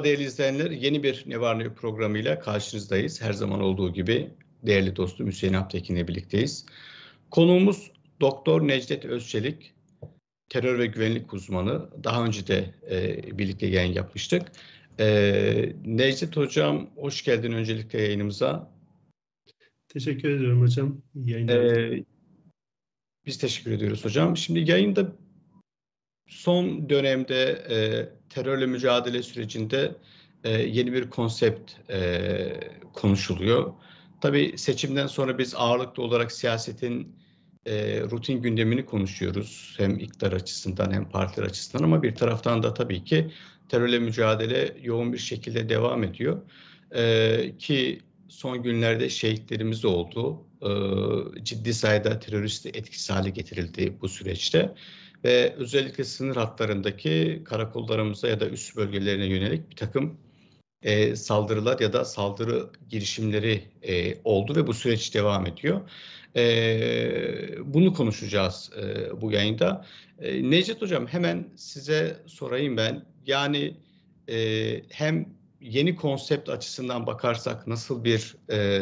Merhaba değerli izleyenler. Yeni bir Ne Var Ne programıyla karşınızdayız. Her zaman olduğu gibi değerli dostum Hüseyin Aptekin ile birlikteyiz. Konuğumuz Doktor Necdet Özçelik, terör ve güvenlik uzmanı. Daha önce de e, birlikte yayın yapmıştık. E, Necdet Hocam hoş geldin öncelikle yayınımıza. Teşekkür ediyorum hocam. Ee, biz teşekkür ediyoruz hocam. Şimdi yayında son dönemde e, terörle mücadele sürecinde e, yeni bir konsept e, konuşuluyor. Tabii seçimden sonra biz ağırlıklı olarak siyasetin e, rutin gündemini konuşuyoruz. Hem iktidar açısından hem partiler açısından ama bir taraftan da tabii ki terörle mücadele yoğun bir şekilde devam ediyor. E, ki son günlerde şehitlerimiz oldu. E, ciddi sayıda terörist etkisiz hale getirildi bu süreçte ve özellikle sınır hatlarındaki karakollarımıza ya da üst bölgelerine yönelik bir takım e, saldırılar ya da saldırı girişimleri e, oldu ve bu süreç devam ediyor. E, bunu konuşacağız e, bu yayında. E, Necdet Hocam hemen size sorayım ben. Yani e, hem yeni konsept açısından bakarsak nasıl bir e,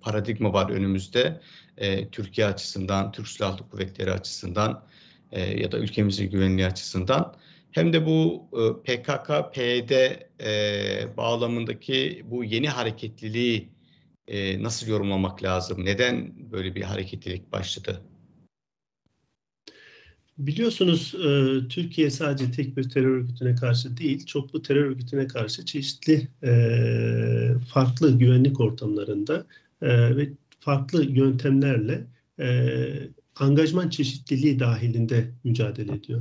paradigma var önümüzde? E, Türkiye açısından, Türk Silahlı Kuvvetleri açısından e, ya da ülkemizin güvenliği açısından hem de bu e, PKK, PYD e, bağlamındaki bu yeni hareketliliği e, nasıl yorumlamak lazım? Neden böyle bir hareketlilik başladı? Biliyorsunuz e, Türkiye sadece tek bir terör örgütüne karşı değil, çoklu terör örgütüne karşı çeşitli e, farklı güvenlik ortamlarında e, ve farklı yöntemlerle e, angajman çeşitliliği dahilinde mücadele ediyor.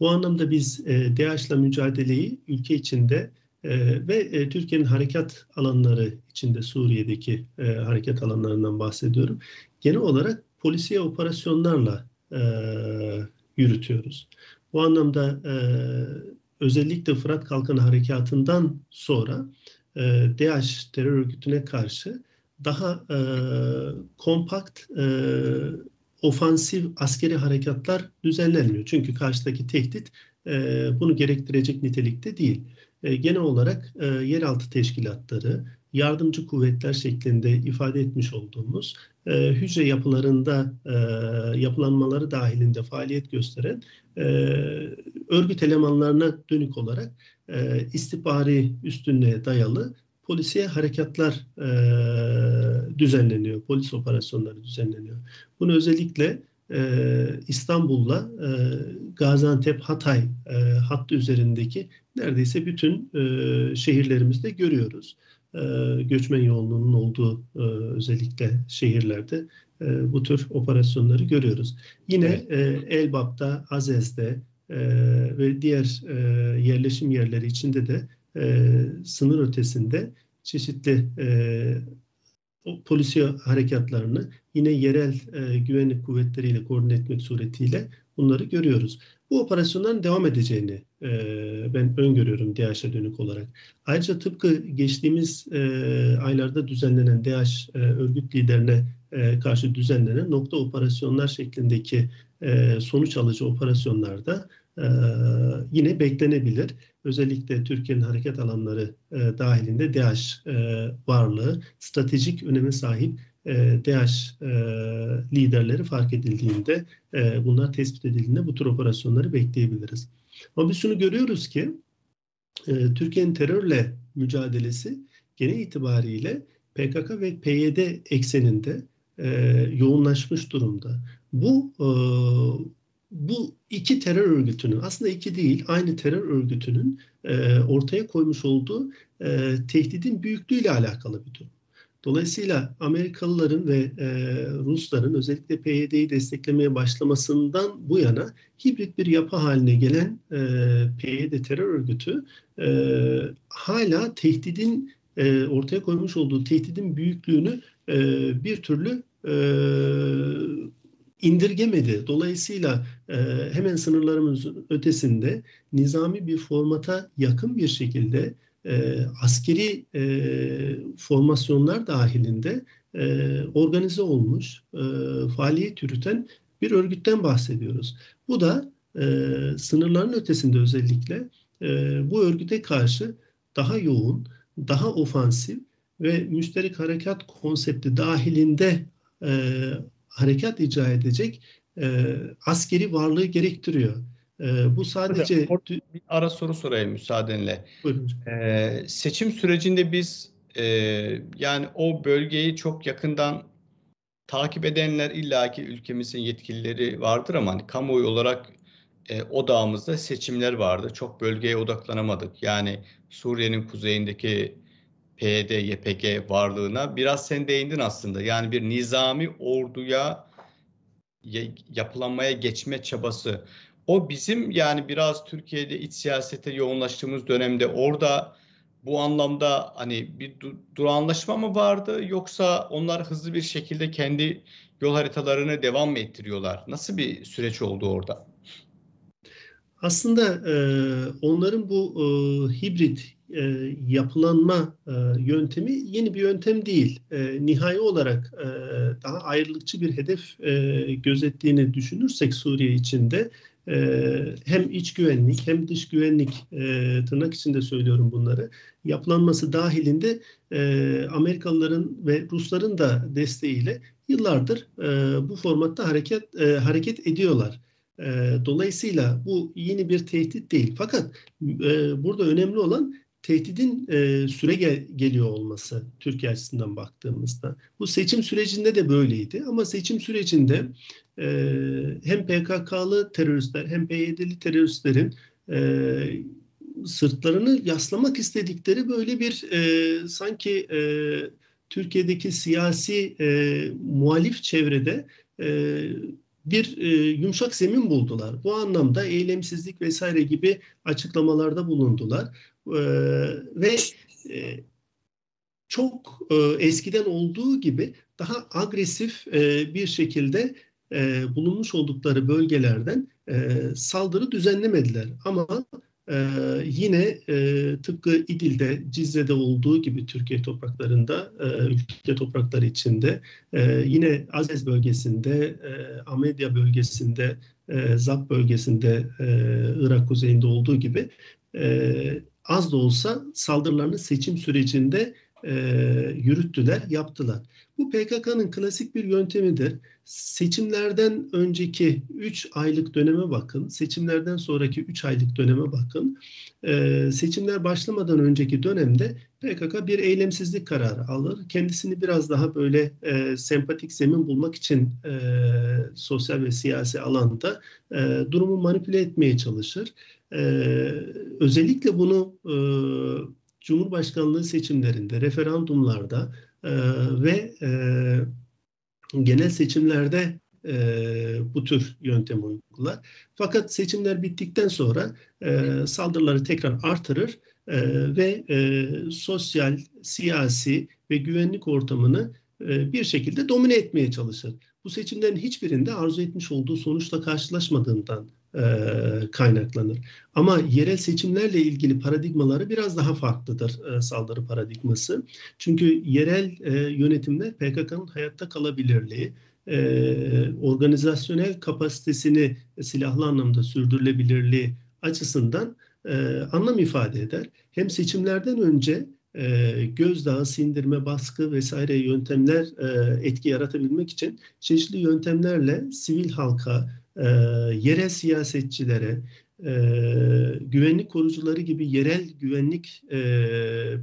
Bu anlamda biz e, DAEŞ'la mücadeleyi ülke içinde e, ve e, Türkiye'nin harekat alanları içinde Suriye'deki e, harekat alanlarından bahsediyorum. Genel olarak polisiye operasyonlarla e, yürütüyoruz. Bu anlamda e, özellikle Fırat Kalkanı Harekatı'ndan sonra e, DAEŞ terör örgütüne karşı daha e, kompakt e, ofansif askeri harekatlar düzenlenmiyor. Çünkü karşıdaki tehdit e, bunu gerektirecek nitelikte değil. E, genel olarak e, yeraltı teşkilatları, yardımcı kuvvetler şeklinde ifade etmiş olduğumuz e, hücre yapılarında e, yapılanmaları dahilinde faaliyet gösteren e, örgüt elemanlarına dönük olarak e, istihbari üstünlüğe dayalı polisiye harekatlar e, düzenleniyor, polis operasyonları düzenleniyor. Bunu özellikle e, İstanbul'la e, Gaziantep, Hatay e, hattı üzerindeki neredeyse bütün e, şehirlerimizde görüyoruz. E, göçmen yoğunluğunun olduğu e, özellikle şehirlerde e, bu tür operasyonları görüyoruz. Yine e, Elbap'ta, Azez'de e, ve diğer e, yerleşim yerleri içinde de e, sınır ötesinde çeşitli e, polisiye harekatlarını yine yerel e, güvenlik kuvvetleriyle koordine etmek suretiyle bunları görüyoruz. Bu operasyonların devam edeceğini e, ben öngörüyorum DAEŞ'e dönük olarak. Ayrıca tıpkı geçtiğimiz e, aylarda düzenlenen DAEŞ e, örgüt liderine e, karşı düzenlenen nokta operasyonlar şeklindeki e, sonuç alıcı operasyonlarda e, yine beklenebilir özellikle Türkiye'nin hareket alanları e, dahilinde DAEŞ e, varlığı stratejik öneme sahip e, DAEŞ e, liderleri fark edildiğinde e, bunlar tespit edildiğinde bu tür operasyonları bekleyebiliriz. Ama biz şunu görüyoruz ki e, Türkiye'nin terörle mücadelesi genel itibariyle PKK ve PYD ekseninde e, yoğunlaşmış durumda. Bu e, bu iki terör örgütünün aslında iki değil aynı terör örgütünün e, ortaya koymuş olduğu e, tehdidin büyüklüğüyle alakalı bir durum. Dolayısıyla Amerikalıların ve e, Rusların özellikle PYD'yi desteklemeye başlamasından bu yana hibrit bir yapı haline gelen e, PYD terör örgütü e, hala tehdidin e, ortaya koymuş olduğu tehdidin büyüklüğünü e, bir türlü e, indirgemedi. Dolayısıyla e, hemen sınırlarımızın ötesinde nizami bir formata yakın bir şekilde e, askeri e, formasyonlar dahilinde e, organize olmuş, e, faaliyet yürüten bir örgütten bahsediyoruz. Bu da e, sınırların ötesinde özellikle bu örgüte karşı daha yoğun, daha ofansif ve müşterek harekat konsepti dahilinde e, harekat icra edecek e, askeri varlığı gerektiriyor. E, bu sadece... Hocam, bir ara soru sorayım müsaadenle. Buyurun. E, seçim sürecinde biz e, yani o bölgeyi çok yakından takip edenler illaki ülkemizin yetkilileri vardır ama hani kamuoyu olarak e, odağımızda seçimler vardı. Çok bölgeye odaklanamadık. Yani Suriye'nin kuzeyindeki PYD, YPG varlığına biraz sen değindin aslında. Yani bir nizami orduya yapılanmaya geçme çabası. O bizim yani biraz Türkiye'de iç siyasete yoğunlaştığımız dönemde orada bu anlamda hani bir du anlaşma mı vardı yoksa onlar hızlı bir şekilde kendi yol haritalarını devam mı ettiriyorlar? Nasıl bir süreç oldu orada? Aslında e, onların bu e, hibrit e, yapılanma e, yöntemi yeni bir yöntem değil. E, nihai olarak e, daha ayrılıkçı bir hedef e, gözettiğini düşünürsek Suriye içinde e, hem iç güvenlik hem dış güvenlik e, tırnak içinde söylüyorum bunları yapılanması dahilinde e, Amerikalıların ve Rusların da desteğiyle yıllardır e, bu formatta hareket e, hareket ediyorlar. E, dolayısıyla bu yeni bir tehdit değil. Fakat e, burada önemli olan tehdidin e, süre gel- geliyor olması Türkiye açısından baktığımızda. Bu seçim sürecinde de böyleydi ama seçim sürecinde e, hem PKK'lı teröristler hem PYD'li teröristlerin e, sırtlarını yaslamak istedikleri böyle bir e, sanki e, Türkiye'deki siyasi e, muhalif çevrede e, bir e, yumuşak zemin buldular. Bu anlamda eylemsizlik vesaire gibi açıklamalarda bulundular. E, ve e, çok e, eskiden olduğu gibi daha agresif e, bir şekilde e, bulunmuş oldukları bölgelerden e, saldırı düzenlemediler. Ama ee, yine e, tıpkı İdil'de, Cizre'de olduğu gibi Türkiye topraklarında, e, ülke toprakları içinde, e, yine Azez bölgesinde, e, Amedya bölgesinde, e, Zap bölgesinde, e, Irak kuzeyinde olduğu gibi e, az da olsa saldırılarını seçim sürecinde e, yürüttüler, yaptılar. Bu PKK'nın klasik bir yöntemidir. Seçimlerden önceki 3 aylık döneme bakın, seçimlerden sonraki 3 aylık döneme bakın. E, seçimler başlamadan önceki dönemde PKK bir eylemsizlik kararı alır. Kendisini biraz daha böyle e, sempatik zemin bulmak için e, sosyal ve siyasi alanda e, durumu manipüle etmeye çalışır. E, özellikle bunu e, Cumhurbaşkanlığı seçimlerinde, referandumlarda e, ve e, genel seçimlerde e, bu tür yöntem uygular. Fakat seçimler bittikten sonra e, saldırıları tekrar artırır e, ve e, sosyal, siyasi ve güvenlik ortamını e, bir şekilde domine etmeye çalışır. Bu seçimlerin hiçbirinde arzu etmiş olduğu sonuçla karşılaşmadığından e, kaynaklanır. Ama yerel seçimlerle ilgili paradigmaları biraz daha farklıdır e, saldırı paradigması. Çünkü yerel e, yönetimler PKK'nın hayatta kalabilirliği, e, organizasyonel kapasitesini silahlı anlamda sürdürülebilirliği açısından e, anlam ifade eder. Hem seçimlerden önce e, gözdağı, sindirme, baskı vesaire yöntemler e, etki yaratabilmek için çeşitli yöntemlerle sivil halka, e, yerel siyasetçilere, e, güvenlik korucuları gibi yerel güvenlik e,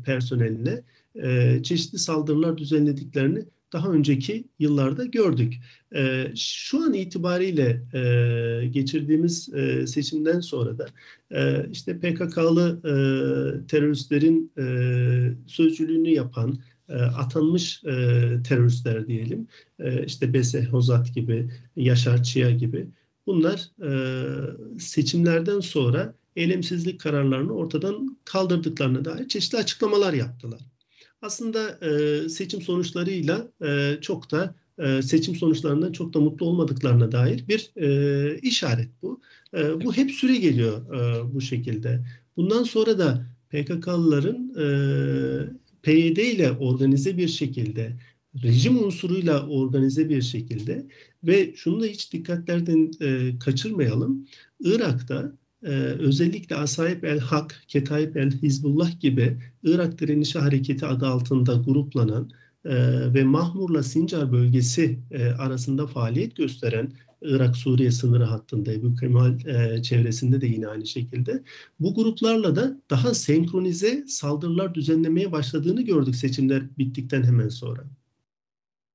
personeline e, çeşitli saldırılar düzenlediklerini daha önceki yıllarda gördük. E, şu an itibariyle e, geçirdiğimiz e, seçimden sonra da e, işte PKK'lı e, teröristlerin e, sözcülüğünü yapan, e, atanmış e, teröristler diyelim, e, işte Bese Hozat gibi, Yaşar Çiya gibi Bunlar e, seçimlerden sonra eylemsizlik kararlarını ortadan kaldırdıklarına dair çeşitli açıklamalar yaptılar. Aslında e, seçim sonuçlarıyla e, çok da e, seçim sonuçlarından çok da mutlu olmadıklarına dair bir e, işaret bu. E, bu hep süre geliyor e, bu şekilde. Bundan sonra da PKK'lıların e, PYD ile organize bir şekilde rejim unsuruyla organize bir şekilde ve şunu da hiç dikkatlerden e, kaçırmayalım. Irak'ta e, özellikle Asayip el Hak, Ketayip el Hizbullah gibi Irak Direnişi Hareketi adı altında gruplanan e, ve Mahmur'la Sincar bölgesi e, arasında faaliyet gösteren Irak-Suriye sınırı hattında Ebu Kemal e, çevresinde de yine aynı şekilde bu gruplarla da daha senkronize saldırılar düzenlemeye başladığını gördük seçimler bittikten hemen sonra.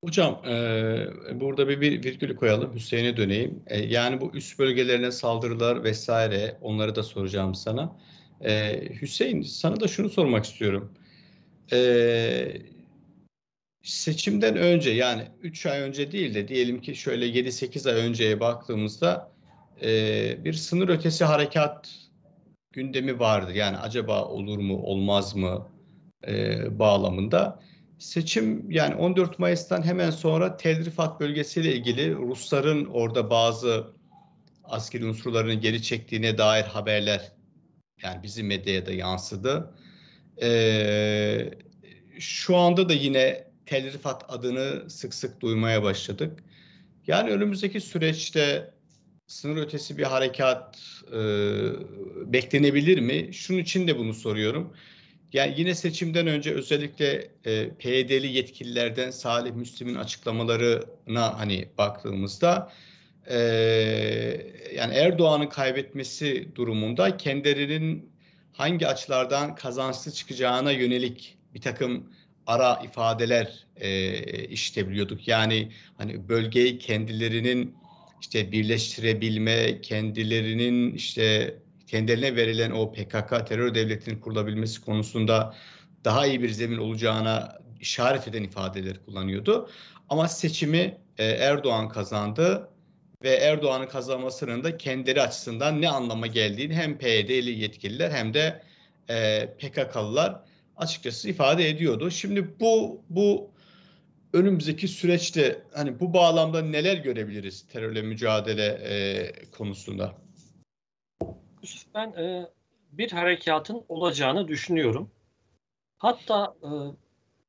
Hocam e, burada bir, bir virgül koyalım Hüseyin'e döneyim. E, yani bu üst bölgelerine saldırılar vesaire onları da soracağım sana. E, Hüseyin sana da şunu sormak istiyorum. E, seçimden önce yani 3 ay önce değil de diyelim ki şöyle 7-8 ay önceye baktığımızda e, bir sınır ötesi harekat gündemi vardı. Yani acaba olur mu olmaz mı e, bağlamında. Seçim yani 14 Mayıs'tan hemen sonra Tel Rifat bölgesiyle ilgili Rusların orada bazı askeri unsurlarını geri çektiğine dair haberler yani bizim medyaya da yansıdı. Ee, şu anda da yine Tel Rifat adını sık sık duymaya başladık. Yani önümüzdeki süreçte sınır ötesi bir harekat e, beklenebilir mi? Şunun için de bunu soruyorum. Yani yine seçimden önce özellikle e, PYD'li yetkililerden Salih Müslim'in açıklamalarına hani baktığımızda e, yani Erdoğan'ın kaybetmesi durumunda kendilerinin hangi açılardan kazançlı çıkacağına yönelik bir takım ara ifadeler e, işitebiliyorduk. Yani hani bölgeyi kendilerinin işte birleştirebilme, kendilerinin işte kendilerine verilen o PKK terör devletinin kurulabilmesi konusunda daha iyi bir zemin olacağına işaret eden ifadeler kullanıyordu. Ama seçimi e, Erdoğan kazandı ve Erdoğan'ın kazanmasının da kendileri açısından ne anlama geldiğini hem PYD'li yetkililer hem de e, PKK'lılar açıkçası ifade ediyordu. Şimdi bu bu önümüzdeki süreçte hani bu bağlamda neler görebiliriz terörle mücadele e, konusunda? Ben e, bir harekatın olacağını düşünüyorum. Hatta e,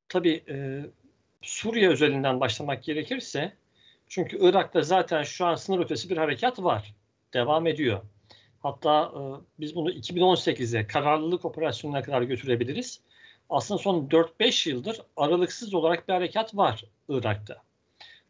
tabii e, Suriye özelinden başlamak gerekirse çünkü Irak'ta zaten şu an sınır ötesi bir harekat var. Devam ediyor. Hatta e, biz bunu 2018'e kararlılık operasyonuna kadar götürebiliriz. Aslında son 4-5 yıldır aralıksız olarak bir harekat var Irak'ta.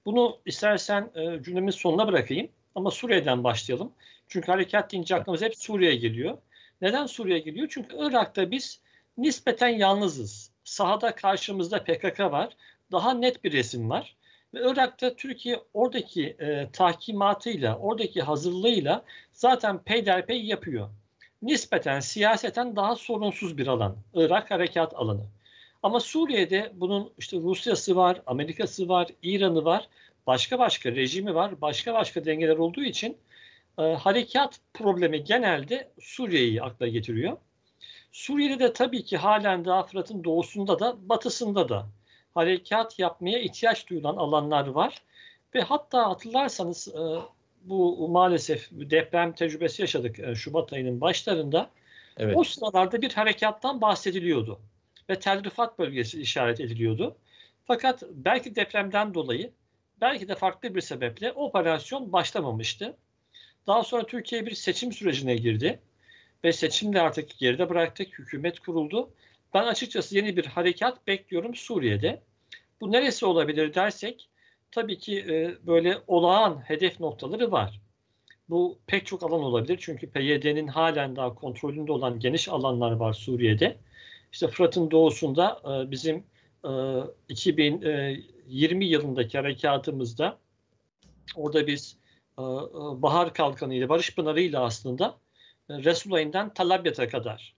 Bunu istersen e, cümlemin sonuna bırakayım ama Suriye'den başlayalım. Çünkü harekat deyince aklımıza hep Suriye geliyor. Neden Suriye geliyor? Çünkü Irak'ta biz nispeten yalnızız. Sahada karşımızda PKK var. Daha net bir resim var. Ve Irak'ta Türkiye oradaki e, tahkimatıyla, oradaki hazırlığıyla zaten peyderpey yapıyor. Nispeten siyaseten daha sorunsuz bir alan. Irak harekat alanı. Ama Suriye'de bunun işte Rusya'sı var, Amerika'sı var, İran'ı var, başka başka rejimi var, başka başka dengeler olduğu için e, harekat problemi genelde Suriye'yi akla getiriyor. Suriye'de de tabii ki halen daha Fırat'ın doğusunda da batısında da harekat yapmaya ihtiyaç duyulan alanlar var. Ve hatta hatırlarsanız e, bu maalesef deprem tecrübesi yaşadık e, Şubat ayının başlarında. Evet. O sıralarda bir harekattan bahsediliyordu. Ve Tel Rifat bölgesi işaret ediliyordu. Fakat belki depremden dolayı, belki de farklı bir sebeple operasyon başlamamıştı. Daha sonra Türkiye bir seçim sürecine girdi ve seçimde artık geride bıraktık, hükümet kuruldu. Ben açıkçası yeni bir harekat bekliyorum Suriye'de. Bu neresi olabilir dersek tabii ki e, böyle olağan hedef noktaları var. Bu pek çok alan olabilir çünkü PYD'nin halen daha kontrolünde olan geniş alanlar var Suriye'de. İşte Fırat'ın doğusunda e, bizim e, 2020 yılındaki harekatımızda orada biz e, e, Bahar Kalkanı ile Barış Pınarı ile aslında e, Resulayn'dan Talabyat'a kadar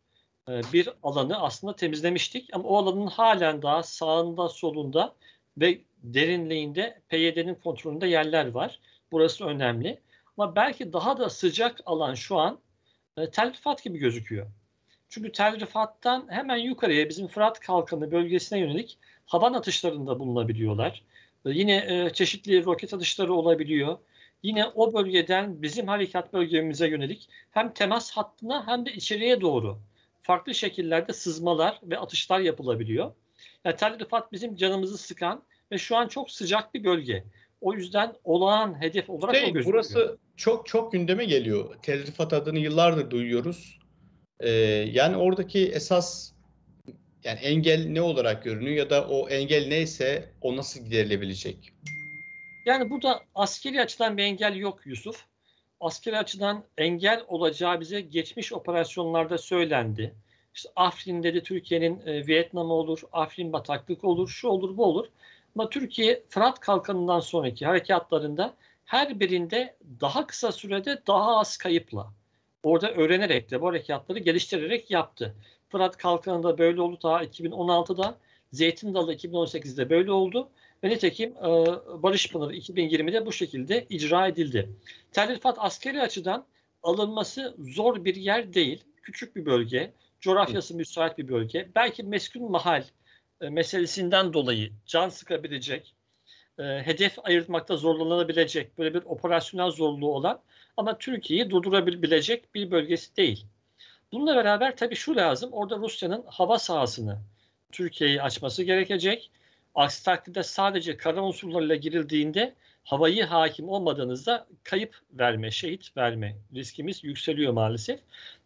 bir alanı aslında temizlemiştik. Ama o alanın halen daha sağında solunda ve derinliğinde PYD'nin kontrolünde yerler var. Burası önemli. Ama belki daha da sıcak alan şu an Tel Rifat gibi gözüküyor. Çünkü Tel Rifat'tan hemen yukarıya bizim Fırat Kalkanı bölgesine yönelik havan atışlarında bulunabiliyorlar. Yine çeşitli roket atışları olabiliyor yine o bölgeden bizim harekat bölgemize yönelik hem temas hattına hem de içeriye doğru farklı şekillerde sızmalar ve atışlar yapılabiliyor. Yani Tel Rifat bizim canımızı sıkan ve şu an çok sıcak bir bölge. O yüzden olağan hedef olarak şey, o gözüküyor. Burası çok çok gündeme geliyor. Tel Rifat adını yıllardır duyuyoruz. Ee, yani oradaki esas yani engel ne olarak görünüyor ya da o engel neyse o nasıl giderilebilecek? Yani burada askeri açıdan bir engel yok Yusuf. Askeri açıdan engel olacağı bize geçmiş operasyonlarda söylendi. İşte Afrin dedi Türkiye'nin e, olur, Afrin bataklık olur, şu olur bu olur. Ama Türkiye Fırat Kalkanı'ndan sonraki harekatlarında her birinde daha kısa sürede daha az kayıpla orada öğrenerek de bu harekatları geliştirerek yaptı. Fırat Kalkanı'nda böyle oldu daha 2016'da. Zeytin Dalı 2018'de böyle oldu. Ve nitekim e, Barış Pınarı 2020'de bu şekilde icra edildi. Tel Rifat askeri açıdan alınması zor bir yer değil. Küçük bir bölge, coğrafyası müsait bir bölge. Belki meskun mahal e, meselesinden dolayı can sıkabilecek, e, hedef ayırtmakta zorlanabilecek böyle bir operasyonel zorluğu olan ama Türkiye'yi durdurabilecek bir bölgesi değil. Bununla beraber tabii şu lazım, orada Rusya'nın hava sahasını Türkiye'yi açması gerekecek. Aksi takdirde sadece kara unsurlarıyla girildiğinde havayı hakim olmadığınızda kayıp verme, şehit verme riskimiz yükseliyor maalesef.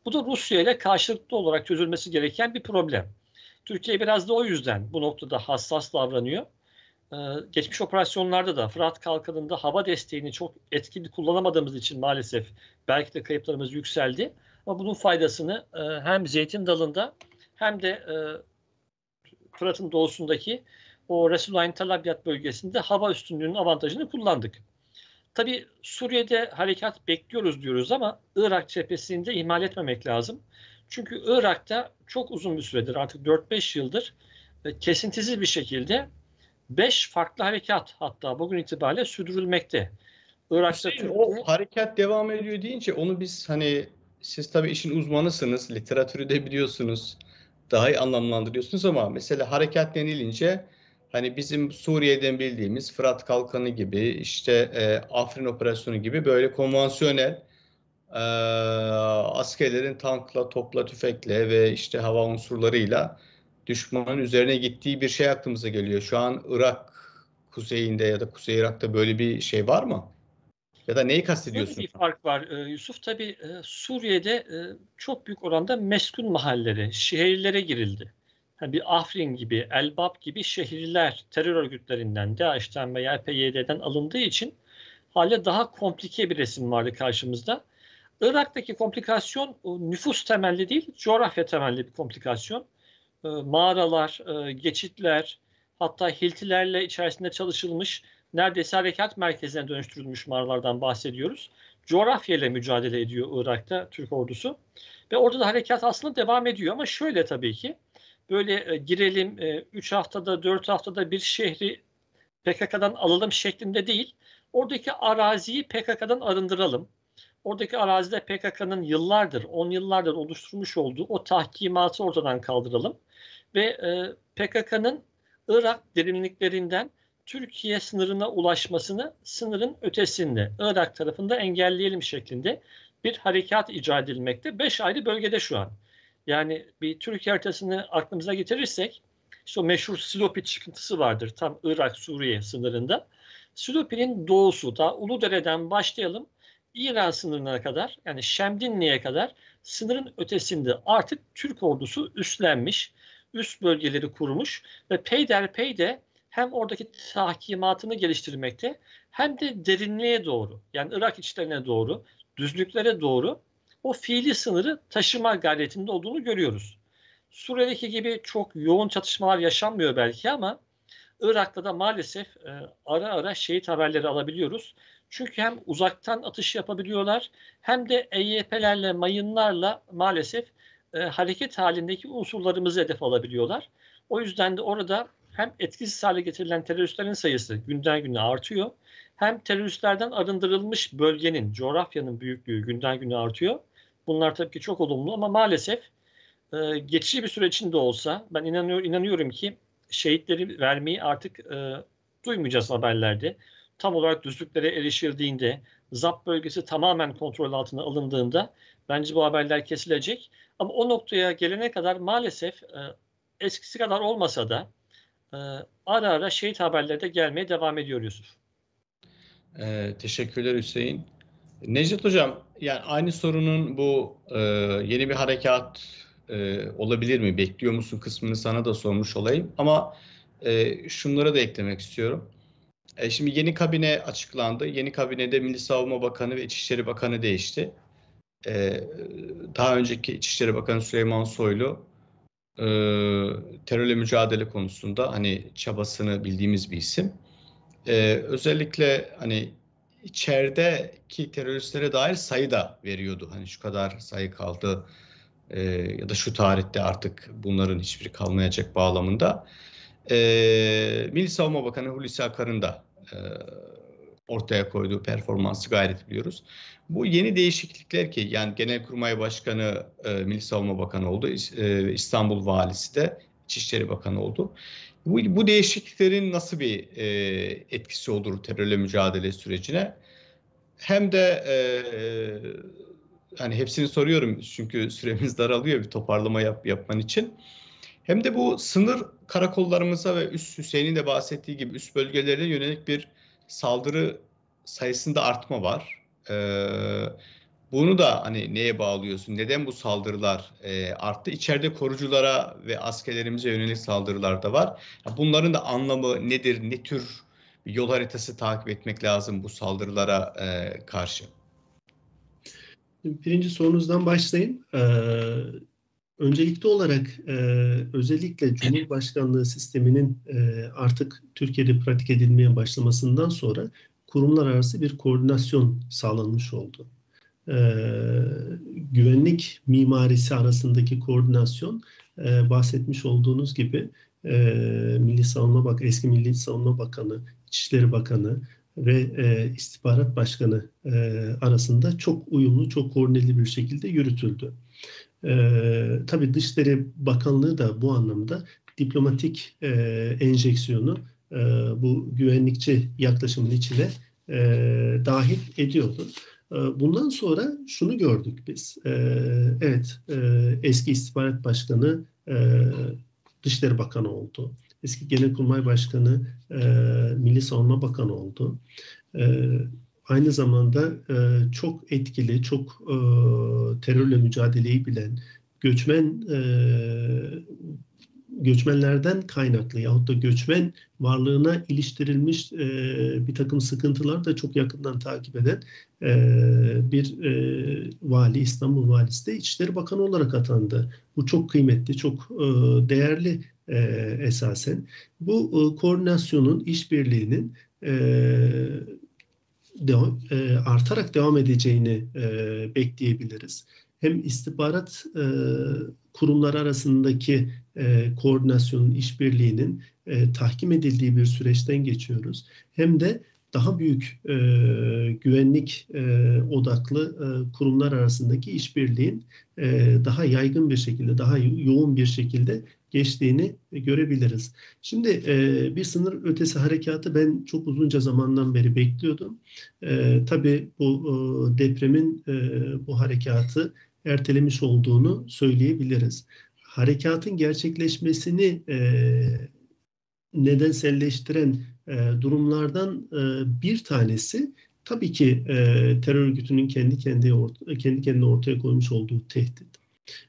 Bu da Rusya ile karşılıklı olarak çözülmesi gereken bir problem. Türkiye biraz da o yüzden bu noktada hassas davranıyor. Ee, geçmiş operasyonlarda da Fırat Kalkanı'nda hava desteğini çok etkili kullanamadığımız için maalesef belki de kayıplarımız yükseldi. Ama bunun faydasını e, hem Zeytin Dalı'nda hem de e, Fırat'ın doğusundaki o Resulayn Talabiyat bölgesinde hava üstünlüğünün avantajını kullandık. Tabi Suriye'de harekat bekliyoruz diyoruz ama Irak cephesinde ihmal etmemek lazım. Çünkü Irak'ta çok uzun bir süredir artık 4-5 yıldır e, kesintisiz bir şekilde 5 farklı harekat hatta bugün itibariyle sürdürülmekte. Irak'ta işte o harekat devam ediyor deyince onu biz hani siz tabii işin uzmanısınız, literatürü de biliyorsunuz. Daha iyi anlamlandırıyorsunuz ama mesela harekat denilince hani bizim Suriye'den bildiğimiz Fırat Kalkanı gibi işte e, Afrin Operasyonu gibi böyle konvansiyonel e, askerlerin tankla, topla, tüfekle ve işte hava unsurlarıyla düşmanın üzerine gittiği bir şey aklımıza geliyor. Şu an Irak kuzeyinde ya da Kuzey Irak'ta böyle bir şey var mı? Ya da neyi kastediyorsun? Böyle bir fark var e, Yusuf. Tabii e, Suriye'de e, çok büyük oranda meskun mahalleleri, şehirlere girildi. Bir Afrin gibi, Elbap gibi şehirler terör örgütlerinden, DAEŞ'ten veya PYD'den alındığı için hale daha komplike bir resim vardı karşımızda. Irak'taki komplikasyon nüfus temelli değil, coğrafya temelli bir komplikasyon. Mağaralar, geçitler, hatta hiltilerle içerisinde çalışılmış neredeyse harekat merkezine dönüştürülmüş mağaralardan bahsediyoruz. Coğrafyayla mücadele ediyor Irak'ta Türk ordusu. Ve orada da harekat aslında devam ediyor ama şöyle tabii ki böyle e, girelim 3 e, haftada 4 haftada bir şehri PKK'dan alalım şeklinde değil. Oradaki araziyi PKK'dan arındıralım. Oradaki arazide PKK'nın yıllardır, 10 yıllardır oluşturmuş olduğu o tahkimatı ortadan kaldıralım. Ve e, PKK'nın Irak derinliklerinden Türkiye sınırına ulaşmasını sınırın ötesinde Irak tarafında engelleyelim şeklinde bir harekat icat edilmekte. Beş ayrı bölgede şu an. Yani bir Türkiye haritasını aklımıza getirirsek işte o meşhur Silopi çıkıntısı vardır tam Irak-Suriye sınırında. Silopi'nin doğusu da Uludere'den başlayalım İran sınırına kadar yani Şemdinli'ye kadar sınırın ötesinde artık Türk ordusu üstlenmiş, üst bölgeleri kurmuş ve peyderpey de hem oradaki tahkimatını geliştirmekte hem de derinliğe doğru yani Irak içlerine doğru, düzlüklere doğru o fiili sınırı taşıma gayretinde olduğunu görüyoruz. Suriye'deki gibi çok yoğun çatışmalar yaşanmıyor belki ama Irak'ta da maalesef e, ara ara şehit haberleri alabiliyoruz. Çünkü hem uzaktan atış yapabiliyorlar hem de EYP'lerle, mayınlarla maalesef e, hareket halindeki unsurlarımızı hedef alabiliyorlar. O yüzden de orada hem etkisiz hale getirilen teröristlerin sayısı günden güne artıyor. Hem teröristlerden arındırılmış bölgenin, coğrafyanın büyüklüğü günden güne artıyor. Bunlar tabii ki çok olumlu ama maalesef e, geçici bir süre içinde olsa ben inanıyor, inanıyorum ki şehitleri vermeyi artık e, duymayacağız haberlerde. Tam olarak düzlüklere erişildiğinde, ZAP bölgesi tamamen kontrol altına alındığında bence bu haberler kesilecek. Ama o noktaya gelene kadar maalesef e, eskisi kadar olmasa da e, ara ara şehit haberleri de gelmeye devam ediyor Yusuf. Ee, teşekkürler Hüseyin. Necdet Hocam, yani aynı sorunun bu e, yeni bir harekat e, olabilir mi? Bekliyor musun kısmını sana da sormuş olayım. Ama e, şunlara da eklemek istiyorum. E, şimdi yeni kabine açıklandı. Yeni kabinede Milli Savunma Bakanı ve İçişleri Bakanı değişti. E, daha önceki İçişleri Bakanı Süleyman Soylu e, terörle mücadele konusunda hani çabasını bildiğimiz bir isim. E, özellikle hani içerideki teröristlere dair sayı da veriyordu. Hani şu kadar sayı kaldı e, ya da şu tarihte artık bunların hiçbiri kalmayacak bağlamında. E, Milli Savunma Bakanı Hulusi Akar'ın da e, ortaya koyduğu performansı gayret biliyoruz. Bu yeni değişiklikler ki yani Genelkurmay Başkanı e, Milli Savunma Bakanı oldu, e, İstanbul Valisi de İçişleri Bakanı oldu. Bu, bu değişikliklerin nasıl bir e, etkisi olur terörle mücadele sürecine? Hem de e, hani hepsini soruyorum çünkü süremiz daralıyor bir toparlama yap, yapman için. Hem de bu sınır karakollarımıza ve üst Hüseyin'in de bahsettiği gibi üst bölgelere yönelik bir saldırı sayısında artma var. Ee, bunu da hani neye bağlıyorsun? Neden bu saldırılar e, arttı? İçeride koruculara ve askerlerimize yönelik saldırılar da var. Bunların da anlamı nedir? Ne tür yol haritası takip etmek lazım bu saldırılara e, karşı? Birinci sorunuzdan başlayayım. Ee, öncelikli olarak e, özellikle Cumhurbaşkanlığı sisteminin e, artık Türkiye'de pratik edilmeye başlamasından sonra kurumlar arası bir koordinasyon sağlanmış oldu. Ee, güvenlik mimarisi arasındaki koordinasyon e, bahsetmiş olduğunuz gibi e, Milli Savunma Bak eski Milli Savunma Bakanı, İçişleri Bakanı ve e, İstihbarat Başkanı e, arasında çok uyumlu, çok koordineli bir şekilde yürütüldü. E, tabii Dışişleri Bakanlığı da bu anlamda diplomatik e, enjeksiyonu e, bu güvenlikçi yaklaşımın içine e, dahil ediyordu. Ee, bundan sonra şunu gördük biz. Ee, evet, e, eski istihbarat başkanı e, Dışişleri Bakanı oldu. Eski Genelkurmay Başkanı e, Milli Savunma Bakanı oldu. Ee, aynı zamanda çok etkili, çok terörle mücadeleyi bilen, göçmen göçmenlerden kaynaklı yahut da göçmen varlığına iliştirilmiş e, bir takım sıkıntılar da çok yakından takip eden e, bir e, vali, İstanbul valisi de İçişleri Bakanı olarak atandı. Bu çok kıymetli, çok e, değerli e, esasen. Bu e, koordinasyonun, işbirliğinin e, devam, e, artarak devam edeceğini e, bekleyebiliriz. Hem istihbarat e, kurumları arasındaki e, koordinasyonun, işbirliğinin e, tahkim edildiği bir süreçten geçiyoruz. Hem de daha büyük e, güvenlik e, odaklı e, kurumlar arasındaki işbirliğin e, daha yaygın bir şekilde, daha yoğun bir şekilde geçtiğini görebiliriz. Şimdi e, bir sınır ötesi harekatı ben çok uzunca zamandan beri bekliyordum. E, tabii bu e, depremin e, bu harekatı ertelemiş olduğunu söyleyebiliriz harekatın gerçekleşmesini e, nedenselleştiren e, durumlardan e, bir tanesi tabii ki e, terör örgütünün kendi kendi kendi kendine ortaya koymuş olduğu tehdit.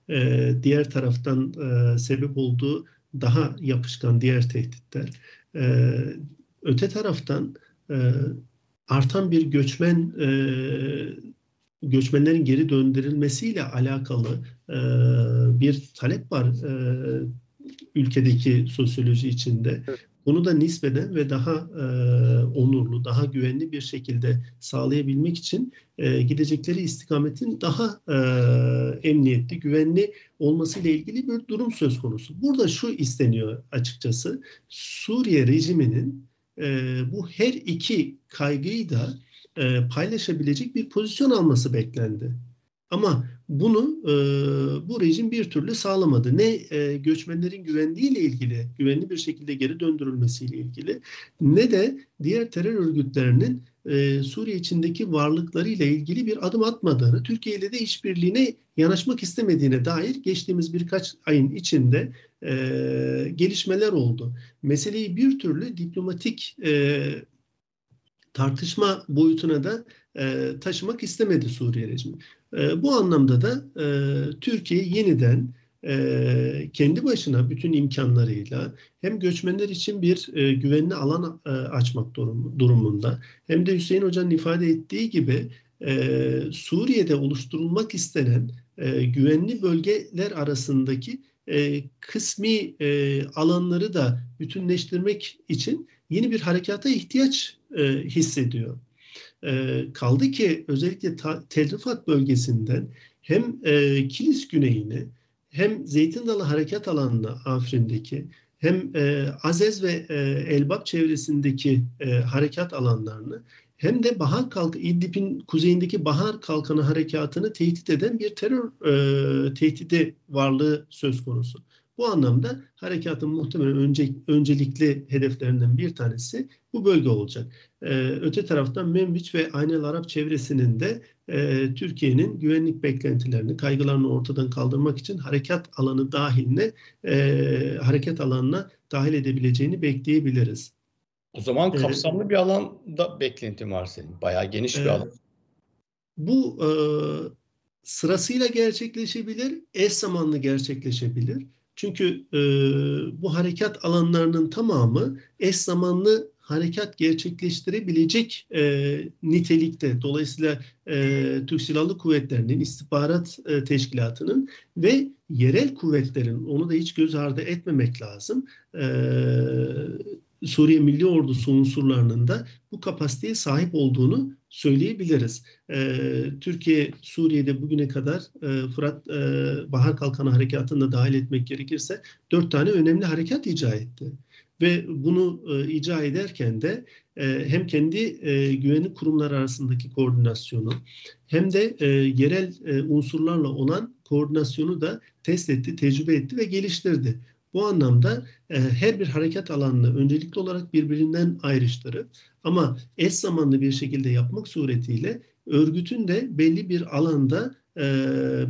E, diğer taraftan e, sebep olduğu daha yapışkan diğer tehditler. E, öte taraftan e, artan bir göçmen e, göçmenlerin geri döndürülmesiyle alakalı e, bir talep var e, ülkedeki sosyoloji içinde. Bunu da nispeden ve daha e, onurlu, daha güvenli bir şekilde sağlayabilmek için e, gidecekleri istikametin daha e, emniyetli, güvenli olmasıyla ilgili bir durum söz konusu. Burada şu isteniyor açıkçası. Suriye rejiminin e, bu her iki kaygıyı da e, paylaşabilecek bir pozisyon alması beklendi. Ama bunu e, bu rejim bir türlü sağlamadı. Ne e, göçmenlerin güvenliğiyle ilgili, güvenli bir şekilde geri döndürülmesiyle ilgili ne de diğer terör örgütlerinin e, Suriye içindeki varlıklarıyla ilgili bir adım atmadığını, Türkiye ile de işbirliğine yanaşmak istemediğine dair geçtiğimiz birkaç ayın içinde e, gelişmeler oldu. Meseleyi bir türlü diplomatik e, tartışma boyutuna da e, taşımak istemedi Suriye rejimi. E, bu anlamda da e, Türkiye yeniden e, kendi başına bütün imkanlarıyla hem göçmenler için bir e, güvenli alan e, açmak durum, durumunda hem de Hüseyin Hoca'nın ifade ettiği gibi e, Suriye'de oluşturulmak istenen e, güvenli bölgeler arasındaki e, kısmi e, alanları da bütünleştirmek için yeni bir harekata ihtiyaç e, hissediyor. E, kaldı ki özellikle Tel Rifat bölgesinden hem e, Kilis güneyini hem Zeytin Dalı harekat alanına Afrin'deki hem e, Azez ve e, Elbap çevresindeki e, harekat alanlarını hem de Bahar Kalk İdlib'in kuzeyindeki Bahar Kalkanı harekatını tehdit eden bir terör e, tehdidi varlığı söz konusu. Bu anlamda harekatın muhtemelen önce, öncelikli hedeflerinden bir tanesi bu bölge olacak. Ee, öte taraftan Membiç ve Aynel Arap çevresinin de e, Türkiye'nin güvenlik beklentilerini, kaygılarını ortadan kaldırmak için harekat alanı dahiline, e, harekat alanına dahil edebileceğini bekleyebiliriz. O zaman kapsamlı ee, bir alanda beklentin var senin. Bayağı geniş bir e, alan. Bu e, sırasıyla gerçekleşebilir, eş zamanlı gerçekleşebilir. Çünkü e, bu harekat alanlarının tamamı eş zamanlı harekat gerçekleştirebilecek e, nitelikte. Dolayısıyla e, Türk Silahlı Kuvvetleri'nin, istihbarat e, teşkilatının ve yerel kuvvetlerin, onu da hiç göz ardı etmemek lazım, e, Suriye Milli Ordusu unsurlarının da bu kapasiteye sahip olduğunu söyleyebiliriz. Ee, Türkiye Suriye'de bugüne kadar e, Fırat e, Bahar Kalkanı Harekatı'nı da dahil etmek gerekirse dört tane önemli harekat icra etti. Ve bunu e, icra ederken de e, hem kendi e, güvenlik kurumları arasındaki koordinasyonu hem de e, yerel e, unsurlarla olan koordinasyonu da test etti, tecrübe etti ve geliştirdi. Bu anlamda e, her bir hareket alanını öncelikli olarak birbirinden ayrıştırıp ama eş zamanlı bir şekilde yapmak suretiyle örgütün de belli bir alanda e,